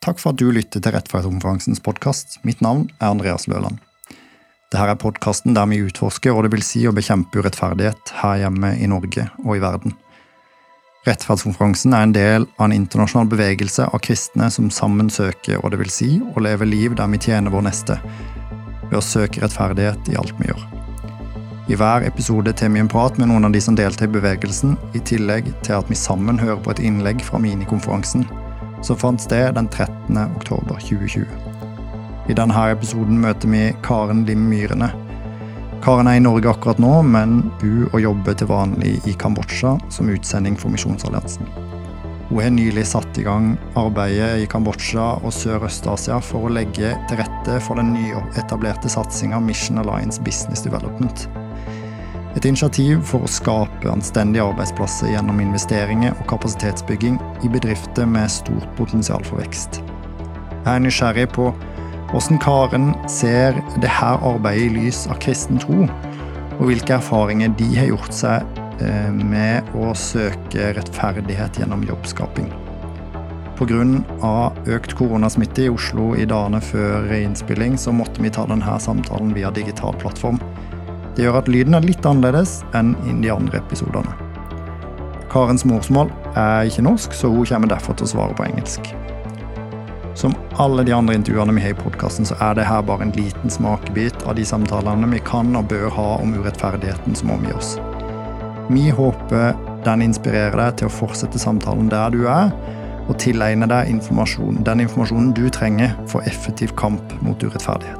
Takk for at du lytter til Rettferdskonferansens podkast. Mitt navn er Andreas Løland. Dette er podkasten der vi utforsker hva det vil si å bekjempe urettferdighet her hjemme i Norge og i verden. Rettferdskonferansen er en del av en internasjonal bevegelse av kristne som sammen søker hva det vil si å leve liv der vi tjener vår neste, ved å søke rettferdighet i alt vi gjør. I hver episode tar vi en prat med noen av de som deltar i bevegelsen, i tillegg til at vi sammen hører på et innlegg fra minikonferansen som fant sted den 13. oktober 2020. I denne episoden møter vi Karen Lim Myrene. Karen er i Norge akkurat nå, men bor og jobber til vanlig i Kambodsja som utsending for Misjonsalliansen. Hun har nylig satt i gang arbeidet i Kambodsja og Sørøst-Asia for å legge til rette for den nyetablerte satsinga Mission Alliance Business Development. Et initiativ for å skape anstendige arbeidsplasser gjennom investeringer og kapasitetsbygging i bedrifter med stort potensial for vekst. Jeg er nysgjerrig på hvordan Karen ser dette arbeidet i lys av kristen tro, og hvilke erfaringer de har gjort seg eh, med å søke rettferdighet gjennom jobbskaping. Pga. økt koronasmitte i Oslo i dagene før innspilling, så måtte vi ta denne samtalen via digital plattform. Det gjør at lyden er litt annerledes enn i de andre episodene. Karens morsmål er ikke norsk, så hun kommer derfor til å svare på engelsk. Som alle de andre intervjuene vi har i podkasten, så er det her bare en liten smakebit av de samtalene vi kan og bør ha om urettferdigheten som omgir oss. Vi håper den inspirerer deg til å fortsette samtalen der du er, og tilegne deg informasjon, den informasjonen du trenger for effektiv kamp mot urettferdighet.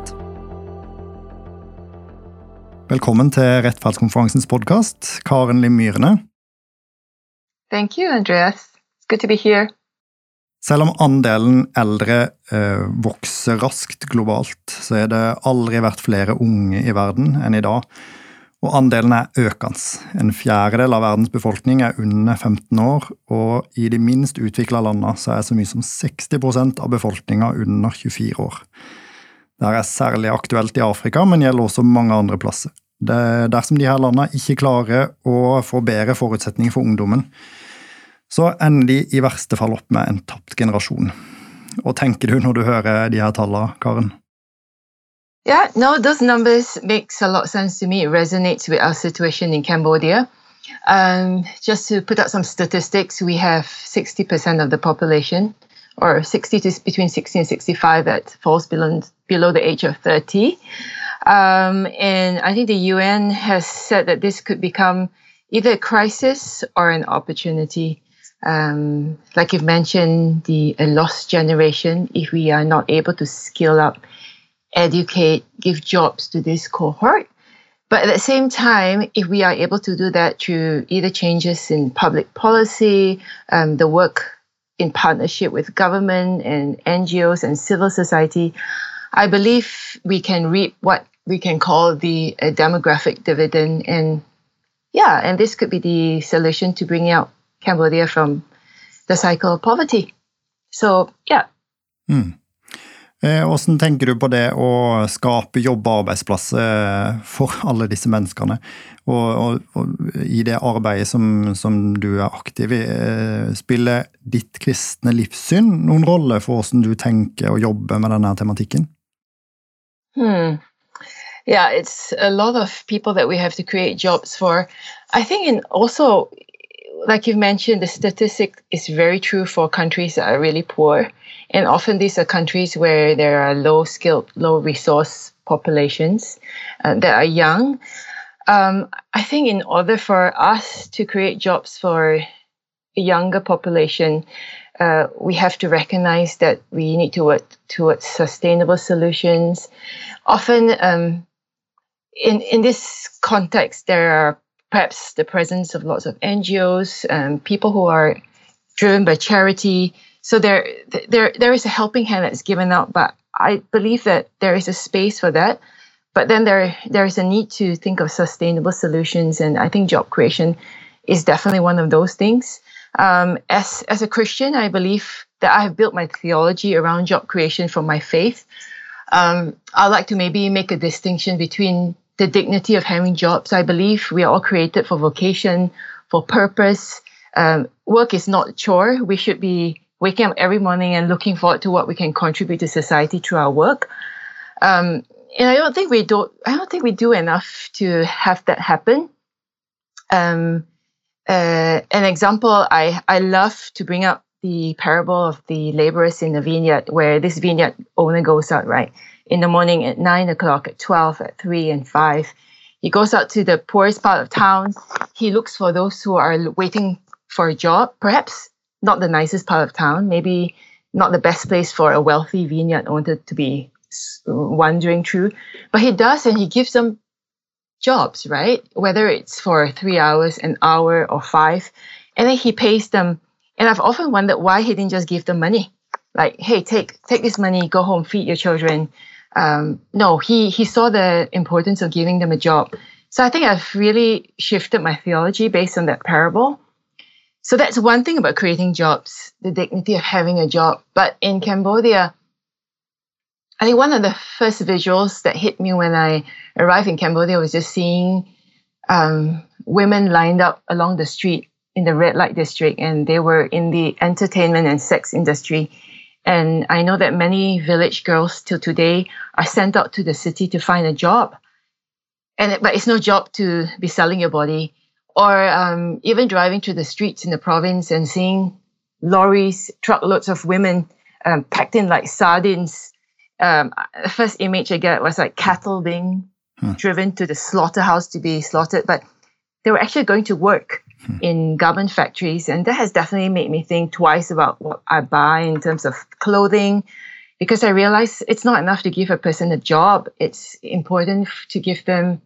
Velkommen til Rettferdskonferansens podkast, Karen Lim Myrene. Thank you, Andreas. It's good to be here. Selv om andelen eldre eh, vokser raskt globalt, så er det aldri vært flere unge i verden enn i dag. Og andelen er økende. En fjerdedel av verdens befolkning er under 15 år, og i de minst utvikla landene så er så mye som 60% av befolkninga under 24 år. Dette er særlig aktuelt i Afrika, men gjelder også mange andre plasser. Det, dersom de her landene ikke klarer å få bedre forutsetninger for ungdommen, så ender de i verste fall opp med en tapt generasjon. Hva tenker du når du hører de her tallene, Karen? Yeah, no, those numbers makes a lot of sense to me. It resonates with our situation in Cambodia. Um, just to put out some statistics, we have 60% of the population or 60 to between 60 and 65 that falls below, below the age of 30. Um, and I think the UN has said that this could become either a crisis or an opportunity. Um, like you've mentioned, the a lost generation, if we are not able to skill up, educate, give jobs to this cohort. But at the same time, if we are able to do that through either changes in public policy, um, the work in partnership with government and NGOs and civil society, I believe we can reap what we can call the uh, demographic dividend. And yeah, and this could be the solution to bring out Cambodia from the cycle of poverty. So yeah. Mm. Hvordan tenker du på det å skape jobb- og arbeidsplasser eh, for alle disse menneskene? Og, og, og i det arbeidet som, som, du er aktiv i, eh, spiller ditt kristne livssyn noen rolle for hvordan du tenker å jobbe med denne tematikken? Hmm. Yeah, it's a lot of people that we have to create jobs for. I think, and also, like you've mentioned, the statistic is very true for countries that are really poor. And often these are countries where there are low skilled, low resource populations uh, that are young. Um, I think in order for us to create jobs for a younger population, uh, we have to recognize that we need to work towards sustainable solutions. Often, um, in in this context, there are perhaps the presence of lots of NGOs, and people who are driven by charity, so there, there, there is a helping hand that's given out, but I believe that there is a space for that. But then there, there is a need to think of sustainable solutions, and I think job creation is definitely one of those things. Um, as as a Christian, I believe that I have built my theology around job creation from my faith. Um, I like to maybe make a distinction between the dignity of having jobs. I believe we are all created for vocation, for purpose. Um, work is not a chore. We should be waking up every morning and looking forward to what we can contribute to society through our work. Um, and I don't think we do. I don't think we do enough to have that happen. Um, uh, an example I I love to bring up the parable of the laborers in the vineyard, where this vineyard owner goes out right in the morning at nine o'clock, at twelve, at three, and five. He goes out to the poorest part of town. He looks for those who are waiting for a job, perhaps not the nicest part of town, maybe not the best place for a wealthy vineyard owner to be wandering through. But he does, and he gives them jobs, right? Whether it's for three hours, an hour, or five. And then he pays them. And I've often wondered why he didn't just give them money. Like, hey, take take this money, go home, feed your children. Um, no, he he saw the importance of giving them a job. So I think I've really shifted my theology based on that parable. So that's one thing about creating jobs, the dignity of having a job. But in Cambodia, I think one of the first visuals that hit me when I arrived in Cambodia was just seeing um, women lined up along the street in the red light district, and they were in the entertainment and sex industry. And I know that many village girls till today are sent out to the city to find a job. And but it's no job to be selling your body, or um, even driving through the streets in the province and seeing lorries, truckloads of women um, packed in like sardines um, the first image I get was like cattle being hmm. driven to the slaughterhouse to be slaughtered, but they were actually going to work hmm. in garment factories, and that has definitely made me think twice about what I buy in terms of clothing, because I realize it's not enough to give a person a job; it's important to give them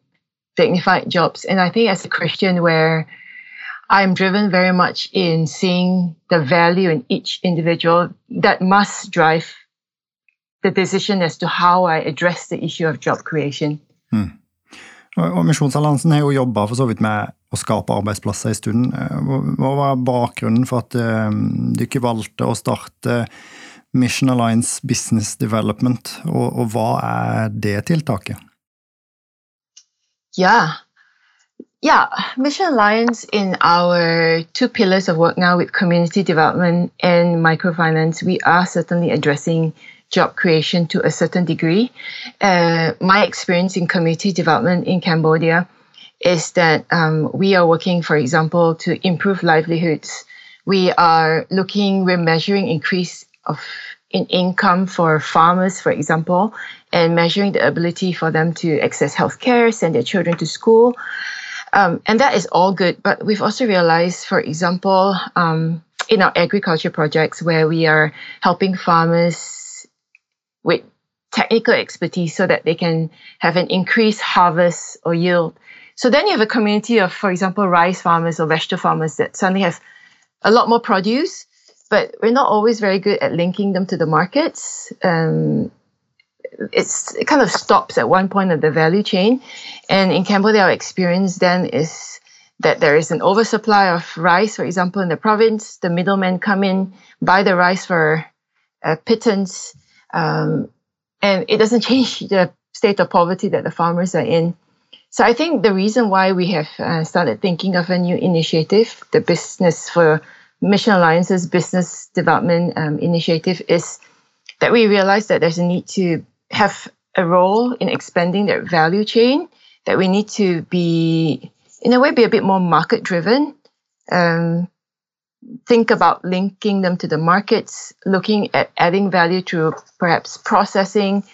dignified jobs. And I think as a Christian, where I'm driven very much in seeing the value in each individual that must drive the decision as to how I address the issue of job creation. Mm. Og Misjonsalliansen har jo jobba med å skape arbeidsplasser en stund. Hva var bakgrunnen for at dere valgte å starte Mission Alliance Business Development, og, og hva er det tiltaket? Yeah. Yeah, Mission Alliance in our two pillars of work now with community development and microfinance, we are certainly addressing job creation to a certain degree. Uh, my experience in community development in Cambodia is that um, we are working, for example, to improve livelihoods. We are looking, we're measuring increase of in income for farmers, for example, and measuring the ability for them to access healthcare, send their children to school. Um, and that is all good. But we've also realized, for example, um, in our agriculture projects where we are helping farmers with technical expertise so that they can have an increased harvest or yield. So then you have a community of, for example, rice farmers or vegetable farmers that suddenly have a lot more produce, but we're not always very good at linking them to the markets. Um, it's it kind of stops at one point of the value chain, and in Cambodia, our experience then is that there is an oversupply of rice, for example, in the province. The middlemen come in, buy the rice for uh, pittance, um, and it doesn't change the state of poverty that the farmers are in. So I think the reason why we have uh, started thinking of a new initiative, the Business for Mission Alliance's Business Development um, Initiative, is that we realize that there's a need to have a role in expanding their value chain, that we need to be, in a way, be a bit more market driven. Um, think about linking them to the markets, looking at adding value through perhaps processing.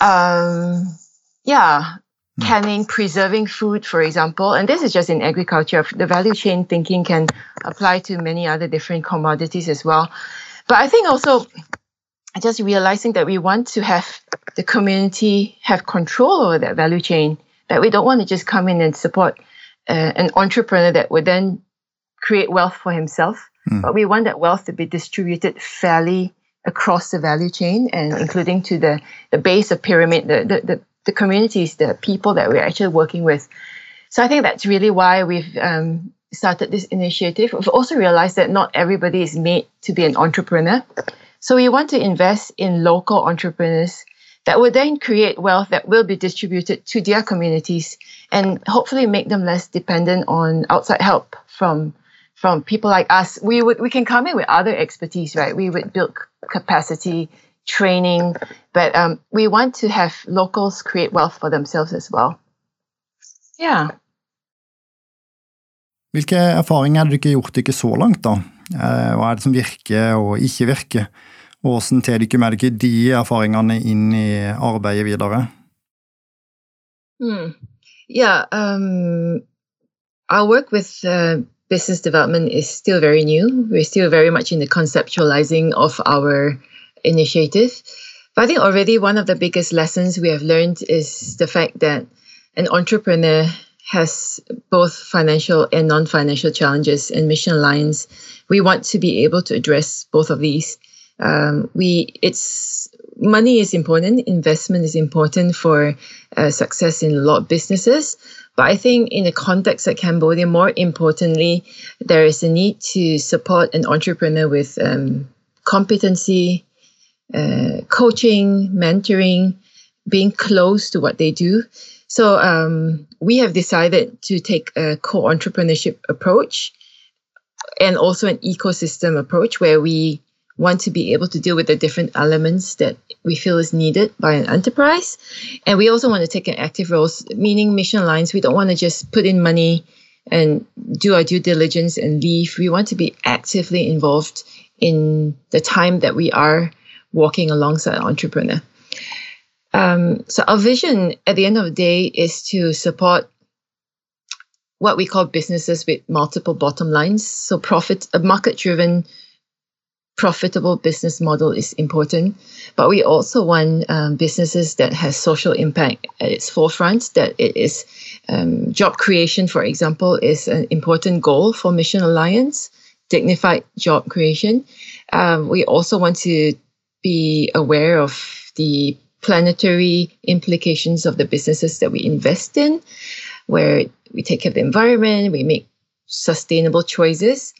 Um, yeah. Canning, preserving food, for example. And this is just in agriculture. The value chain thinking can apply to many other different commodities as well. But I think also just realizing that we want to have the community have control over that value chain, that we don't want to just come in and support uh, an entrepreneur that would then create wealth for himself, mm. but we want that wealth to be distributed fairly across the value chain and including to the, the base of pyramid, the, the, the, the communities, the people that we're actually working with. So I think that's really why we've um, started this initiative. We've also realized that not everybody is made to be an entrepreneur. So we want to invest in local entrepreneurs that will then create wealth that will be distributed to their communities and hopefully make them less dependent on outside help from from people like us, we would we can come in with other expertise, right? We would build capacity, training, but um, we want to have locals create wealth for themselves as well. Yeah. Hvilke erfaringer har dere gjort dere så langt, da? Eh, hva er det som virker og ikke virker? Og hvordan tar dere med dere de erfaringene inn i arbeidet videre? Hmm. Yeah, um, our work with uh, business development is still very new. We're still very much in the conceptualizing of our initiative. But I think already one of the biggest lessons we have learned is the fact that an entrepreneur has both financial and non-financial challenges and mission lines. We want to be able to address both of these. Um, we it's money is important investment is important for uh, success in a lot of businesses. But i think in the context of cambodia more importantly there is a need to support an entrepreneur with um, competency uh, coaching mentoring being close to what they do so um, we have decided to take a co-entrepreneurship approach and also an ecosystem approach where we want to be able to deal with the different elements that we feel is needed by an enterprise. And we also want to take an active role, meaning mission lines. We don't want to just put in money and do our due diligence and leave. We want to be actively involved in the time that we are walking alongside an entrepreneur. Um, so our vision at the end of the day is to support what we call businesses with multiple bottom lines. So profit, a market-driven, profitable business model is important, but we also want um, businesses that has social impact at its forefront. That it is um, job creation, for example, is an important goal for Mission Alliance. Dignified job creation. Um, we also want to be aware of the planetary implications of the businesses that we invest in, where we take care of the environment, we make sustainable choices.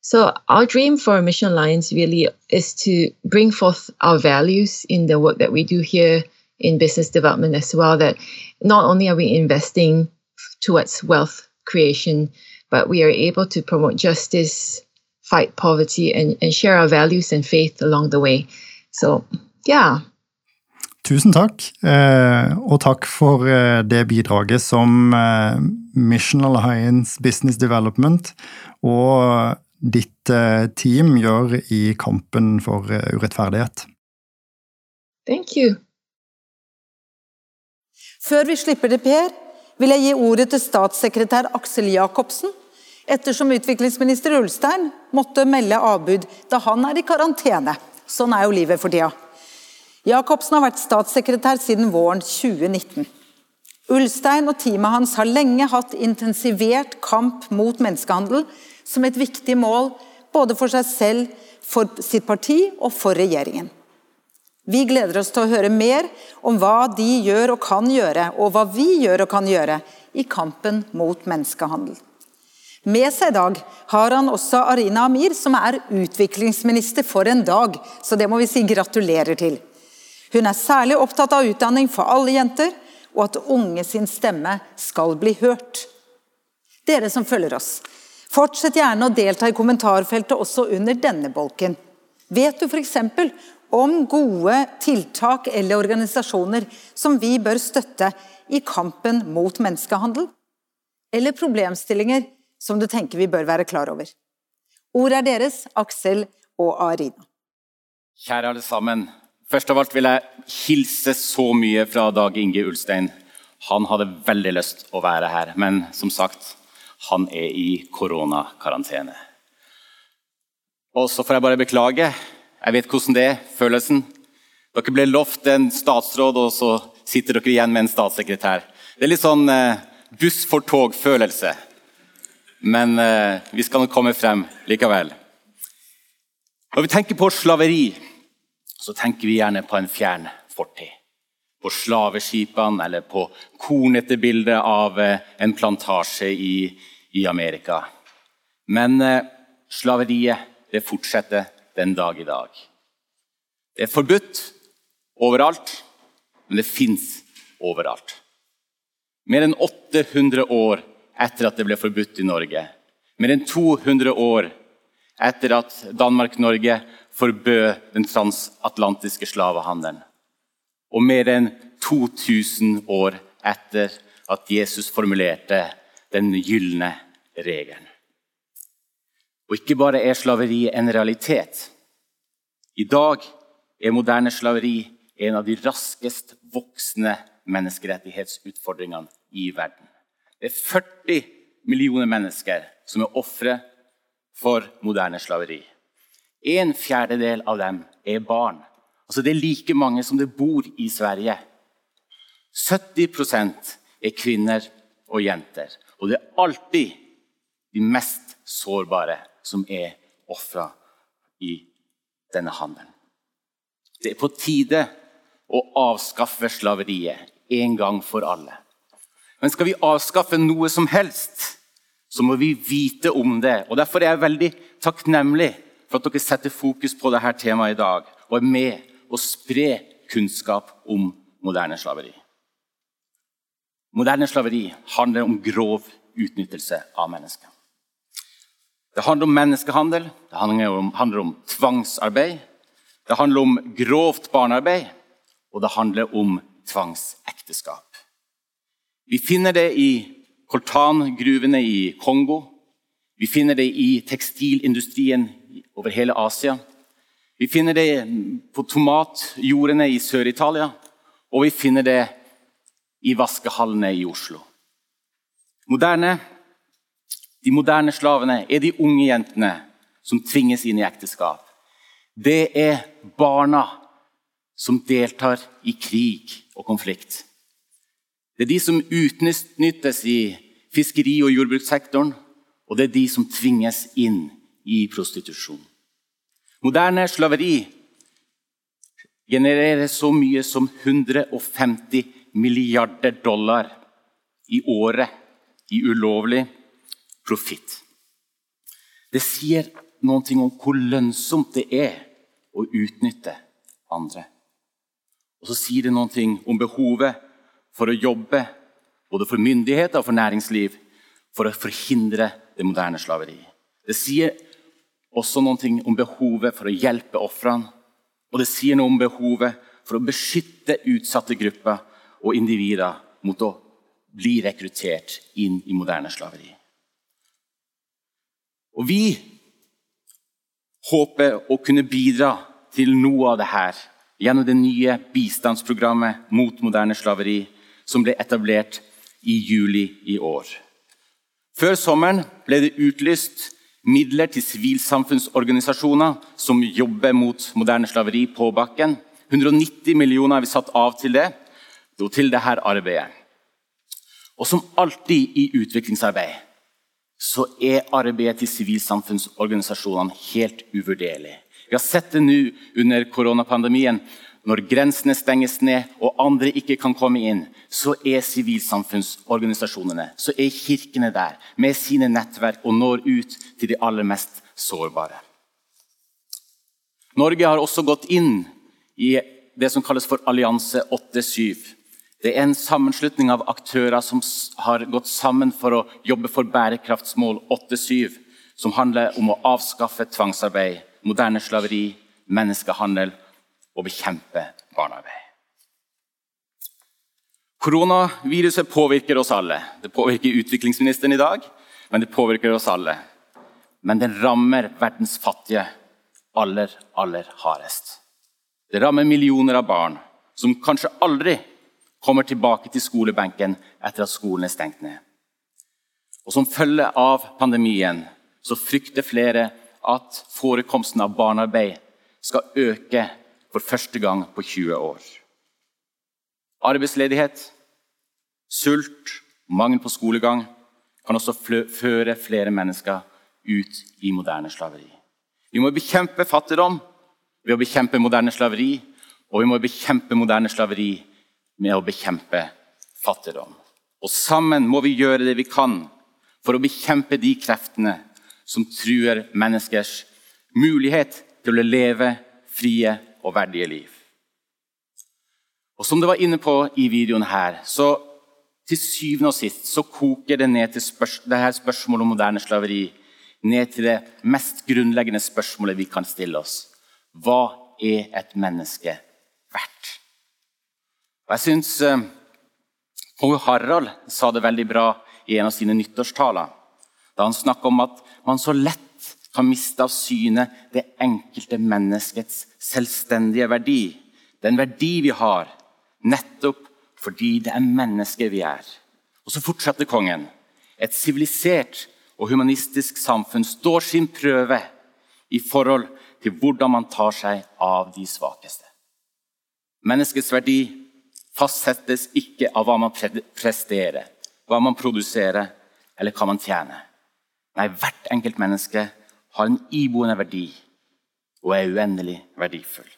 So our dream for Mission Alliance really is to bring forth our values in the work that we do here in business development as well. That not only are we investing towards wealth creation, but we are able to promote justice, fight poverty, and, and share our values and faith along the way. So ja. Tusen takk, eh, og takk for eh, det bidraget som eh, Mission Alliance Business Development og ditt team gjør i kampen for urettferdighet. Thank you. Før vi slipper det, Per, vil jeg gi ordet til statssekretær Aksel Jacobsen, ettersom utviklingsminister Ulstein måtte melde avbud da han er i karantene. Sånn er jo livet for tida. Jacobsen har vært statssekretær siden våren 2019. Ulstein og teamet hans har lenge hatt intensivert kamp mot menneskehandel som et viktig mål både for seg selv, for sitt parti og for regjeringen. Vi gleder oss til å høre mer om hva de gjør og kan gjøre, og hva vi gjør og kan gjøre i kampen mot menneskehandel. Med seg i dag har han også Arina Amir, som er utviklingsminister for en dag, så det må vi si gratulerer til. Hun er særlig opptatt av utdanning for alle jenter, og at unge sin stemme skal bli hørt. Dere som følger oss, fortsett gjerne å delta i kommentarfeltet også under denne bolken. Vet du f.eks. om gode tiltak eller organisasjoner som vi bør støtte i kampen mot menneskehandel? Eller problemstillinger som du tenker vi bør være klar over? Ordet er deres, Aksel og Arina. Kjære alle sammen. Først av alt vil jeg hilse så mye fra Dag Inge Ulstein. Han hadde veldig lyst å være her, men som sagt, han er i koronakarantene. Og så får jeg bare beklage. Jeg vet hvordan det er, følelsen. Dere ble lovt en statsråd, og så sitter dere igjen med en statssekretær. Det er litt sånn eh, buss for tog-følelse. Men eh, vi skal nok komme frem likevel. Når vi tenker på slaveri så tenker vi gjerne på en fjern fortid. På slaveskipene eller på kornete bilder av eh, en plantasje i, i Amerika. Men eh, slaveriet det fortsetter den dag i dag. Det er forbudt overalt, men det fins overalt. Mer enn 800 år etter at det ble forbudt i Norge, mer enn 200 år etter at Danmark-Norge forbød den transatlantiske slavehandelen. Og mer enn 2000 år etter at Jesus formulerte den gylne regelen. Og ikke bare er slaveri en realitet. I dag er moderne slaveri en av de raskest voksende menneskerettighetsutfordringene i verden. Det er 40 millioner mennesker som er ofre for moderne slaveri. En fjerdedel av dem er barn. Altså Det er like mange som det bor i Sverige. 70% er kvinner og jenter. Og det er alltid de mest sårbare som er ofra i denne handelen. Det er på tide å avskaffe slaveriet en gang for alle. Men skal vi avskaffe noe som helst, så må vi vite om det. Og Derfor er jeg veldig takknemlig for at dere setter fokus på dette temaet i dag og er med og spre kunnskap om moderne slaveri. Moderne slaveri handler om grov utnyttelse av mennesker. Det handler om menneskehandel, det handler om, handler om tvangsarbeid, det handler om grovt barnearbeid, og det handler om tvangsekteskap. Vi finner det i koltangruvene i Kongo. Vi finner det i tekstilindustrien over hele Asia. Vi finner det på tomatjordene i Sør-Italia, og vi finner det i vaskehallene i Oslo. Moderne, de moderne slavene er de unge jentene som tvinges inn i ekteskap. Det er barna som deltar i krig og konflikt. Det er de som utnyttes i fiskeri- og jordbrukssektoren, og det er de som tvinges inn i prostitusjon. Moderne slaveri genererer så mye som 150 milliarder dollar i året i ulovlig profitt. Det sier noe om hvor lønnsomt det er å utnytte andre. Og så sier det noe om behovet for å jobbe både for myndigheter og for næringsliv for å forhindre det moderne slaveriet. Det sier også noe om behovet for å hjelpe ofrene. Og det sier noe om behovet for å beskytte utsatte grupper og individer mot å bli rekruttert inn i moderne slaveri. Og Vi håper å kunne bidra til noe av dette gjennom det nye bistandsprogrammet mot moderne slaveri som ble etablert i juli i år. Før sommeren ble det utlyst midler til sivilsamfunnsorganisasjoner som jobber mot moderne slaveri på bakken. 190 millioner har vi satt av til det, og til dette arbeidet. Og som alltid i utviklingsarbeid så er arbeidet til sivilsamfunnsorganisasjonene helt uvurderlig. Vi har sett det nå under koronapandemien, når grensene stenges ned og andre ikke kan komme inn, så er sivilsamfunnsorganisasjonene, så er kirkene der med sine nettverk og når ut til de aller mest sårbare. Norge har også gått inn i det som kalles for Allianse 87. Det er en sammenslutning av aktører som har gått sammen for å jobbe for bærekraftsmål 87, som handler om å avskaffe tvangsarbeid, moderne slaveri, menneskehandel å bekjempe barnearbeid. Koronaviruset påvirker oss alle. Det påvirker utviklingsministeren i dag, men det påvirker oss alle. Men den rammer verdens fattige aller, aller hardest. Det rammer millioner av barn som kanskje aldri kommer tilbake til skolebenken etter at skolen er stengt ned. Og Som følge av pandemien så frykter flere at forekomsten av barnearbeid skal øke for første gang på 20 år. Arbeidsledighet, sult, mangel på skolegang kan også føre flere mennesker ut i moderne slaveri. Vi må bekjempe fattigdom ved å bekjempe moderne slaveri, og vi må bekjempe moderne slaveri med å bekjempe fattigdom. Og sammen må vi gjøre det vi kan for å bekjempe de kreftene som truer menneskers mulighet til å leve frie og verdige liv. Og Som du var inne på i videoen her, så til syvende og sist så koker det ned til spørs det her spørsmålet om moderne slaveri ned til det mest grunnleggende spørsmålet vi kan stille oss. Hva er et menneske verdt? Og jeg syns eh, kong Harald sa det veldig bra i en av sine nyttårstaler. Da han snakka om at man så lett kan miste av syne det enkelte menneskets selvstendige verdi. Den verdi vi har, nettopp fordi det er mennesker vi er. Og så fortsetter kongen. Et sivilisert og humanistisk samfunn står sin prøve i forhold til hvordan man tar seg av de svakeste. Menneskets verdi fastsettes ikke av hva man presterer, hva man produserer eller hva man tjener. Nei, hvert enkelt menneske har en iboende verdi og er uendelig verdifull.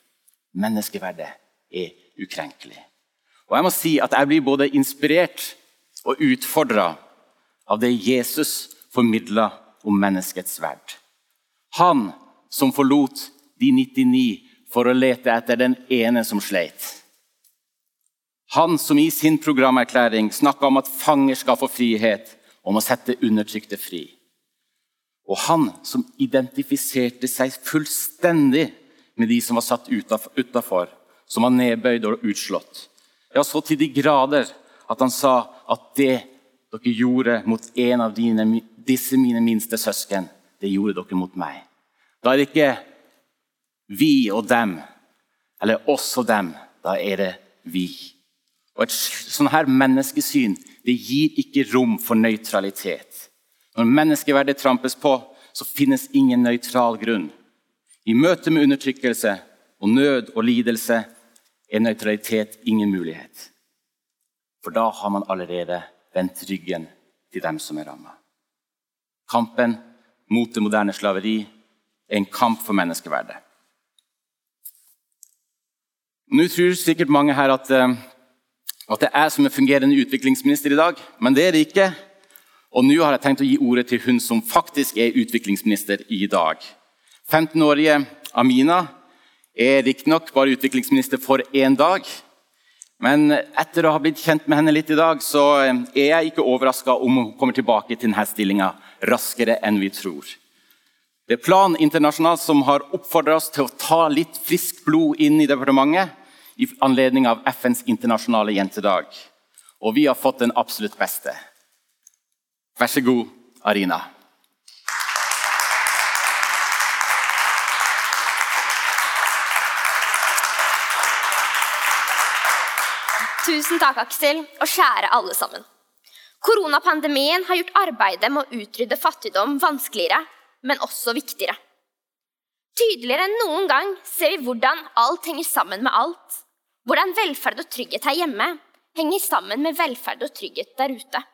Menneskeverdet er ukrenkelig. Og jeg må si at jeg blir både inspirert og utfordra av det Jesus formidla om menneskets verd. Han som forlot de 99 for å lete etter den ene som sleit. Han som i sin programerklæring snakka om at fanger skal få frihet, om å sette undertrykte fri. Og han som identifiserte seg fullstendig med de som var satt utafor, som var nedbøyd og utslått. Ja, så til de grader at han sa at det dere gjorde mot en av dine, disse mine minste søsken, det gjorde dere mot meg. Da er det ikke vi og dem, eller oss og dem. Da er det vi. Og Et sånn her menneskesyn det gir ikke rom for nøytralitet. Når menneskeverdet trampes på, så finnes ingen nøytral grunn. I møte med undertrykkelse og nød og lidelse er nøytralitet ingen mulighet. For da har man allerede vendt ryggen til dem som er ramma. Kampen mot det moderne slaveri er en kamp for menneskeverdet. Nå tror sikkert mange her at, eh, at det er som er fungerende utviklingsminister i dag, men det er det ikke. Og nå har jeg tenkt å gi ordet til hun som faktisk er utviklingsminister i dag. 15-årige Amina er riktignok bare utviklingsminister for én dag, men etter å ha blitt kjent med henne litt i dag, så er jeg ikke overraska om hun kommer tilbake til denne stillinga raskere enn vi tror. Det er Plan Internasjonal som har oppfordra oss til å ta litt friskt blod inn i departementet i anledning av FNs internasjonale jentedag. Og vi har fått den absolutt beste. Vær så god, Arina. Tusen takk, Aksel, og kjære alle sammen. Koronapandemien har gjort arbeidet med å utrydde fattigdom vanskeligere, men også viktigere. Tydeligere enn noen gang ser vi hvordan alt henger sammen med alt. Hvordan velferd og trygghet her hjemme henger sammen med velferd og trygghet der ute.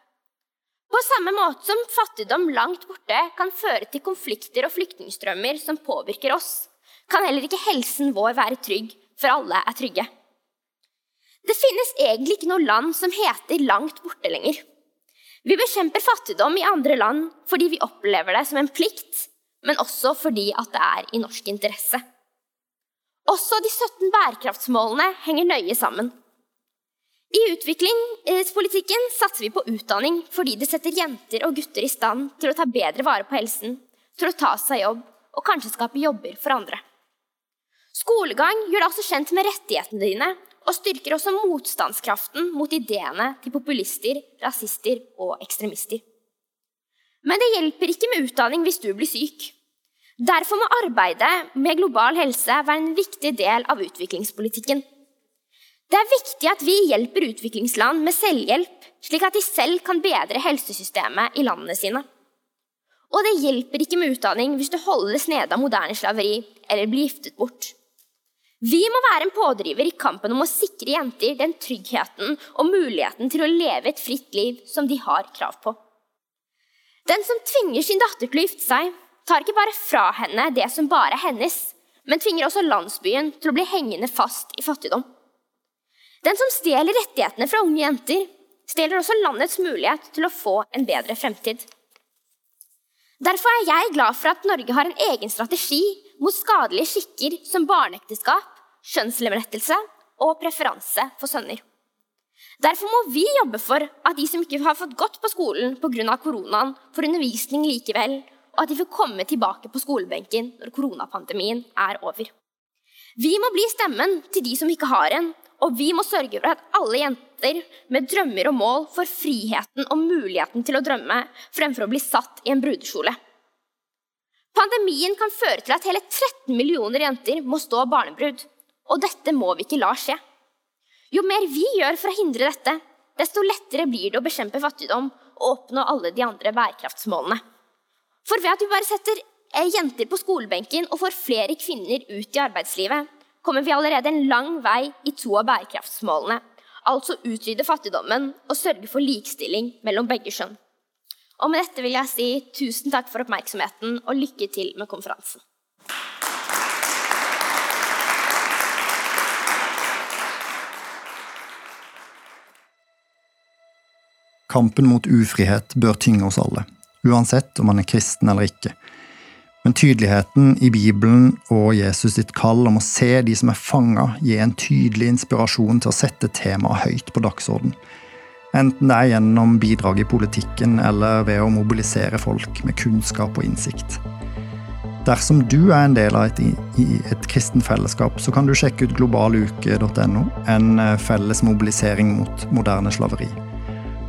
På samme måte som fattigdom langt borte kan føre til konflikter og flyktningstrømmer som påvirker oss, kan heller ikke helsen vår være trygg, for alle er trygge. Det finnes egentlig ikke noe land som heter langt borte lenger. Vi bekjemper fattigdom i andre land fordi vi opplever det som en plikt, men også fordi at det er i norsk interesse. Også de 17 bærekraftsmålene henger nøye sammen. I utviklingspolitikken satser vi på utdanning fordi det setter jenter og gutter i stand til å ta bedre vare på helsen, til å ta seg jobb og kanskje skape jobber for andre. Skolegang gjør deg også kjent med rettighetene dine og styrker også motstandskraften mot ideene til populister, rasister og ekstremister. Men det hjelper ikke med utdanning hvis du blir syk. Derfor må arbeidet med global helse være en viktig del av utviklingspolitikken. Det er viktig at vi hjelper utviklingsland med selvhjelp, slik at de selv kan bedre helsesystemet i landene sine. Og det hjelper ikke med utdanning hvis du holdes nede av moderne slaveri eller blir giftet bort. Vi må være en pådriver i kampen om å sikre jenter den tryggheten og muligheten til å leve et fritt liv som de har krav på. Den som tvinger sin datter til å gifte seg, tar ikke bare fra henne det som bare er hennes, men tvinger også landsbyen til å bli hengende fast i fattigdom. Den som stjeler rettighetene fra unge jenter, stjeler også landets mulighet til å få en bedre fremtid. Derfor er jeg glad for at Norge har en egen strategi mot skadelige skikker som barneekteskap, kjønnslemlettelse og preferanse for sønner. Derfor må vi jobbe for at de som ikke har fått gått på skolen pga. koronaen, får undervisning likevel, og at de får komme tilbake på skolebenken når koronapandemien er over. Vi må bli stemmen til de som ikke har en, og vi må sørge for at alle jenter med drømmer og mål får friheten og muligheten til å drømme fremfor å bli satt i en brudekjole. Pandemien kan føre til at hele 13 millioner jenter må stå barnebrud, og dette må vi ikke la skje. Jo mer vi gjør for å hindre dette, desto lettere blir det å bekjempe fattigdom og oppnå alle de andre bærekraftsmålene. For ved at vi bare setter jenter på skolebenken og får flere kvinner ut i arbeidslivet, kommer vi allerede en lang vei i to av bærekraftsmålene, altså utrydde fattigdommen og sørge for likestilling mellom begge kjønn. Og med dette vil jeg si tusen takk for oppmerksomheten og lykke til med konferansen. Kampen mot ufrihet bør tynge oss alle, uansett om man er kristen eller ikke. Men tydeligheten i Bibelen og Jesus sitt kall om å se de som er fanga, gir en tydelig inspirasjon til å sette temaet høyt på dagsorden. Enten det er gjennom bidrag i politikken eller ved å mobilisere folk med kunnskap og innsikt. Dersom du er en del av et, et kristen fellesskap, så kan du sjekke ut globaluke.no, en eh, felles mobilisering mot moderne slaveri.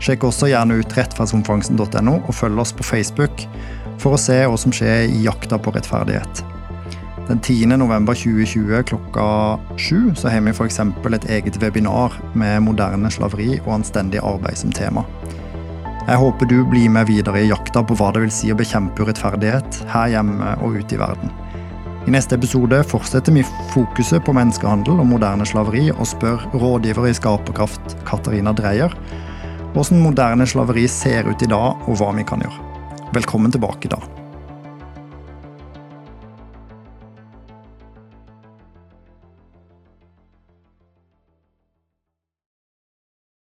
Sjekk også gjerne ut rettferdsomfangsen.no, og følg oss på Facebook for å se hva som skjer i jakta på rettferdighet. Den 10. november 2020 klokka sju så har vi f.eks. et eget webinar med moderne slaveri og anstendig arbeid som tema. Jeg håper du blir med videre i jakta på hva det vil si å bekjempe urettferdighet her hjemme og ute i verden. I neste episode fortsetter vi fokuset på menneskehandel og moderne slaveri og spør rådgiver i Skaperkraft Katarina Dreyer hvordan moderne slaveri ser ut i dag, og hva vi kan gjøre. Velkommen tilbake da.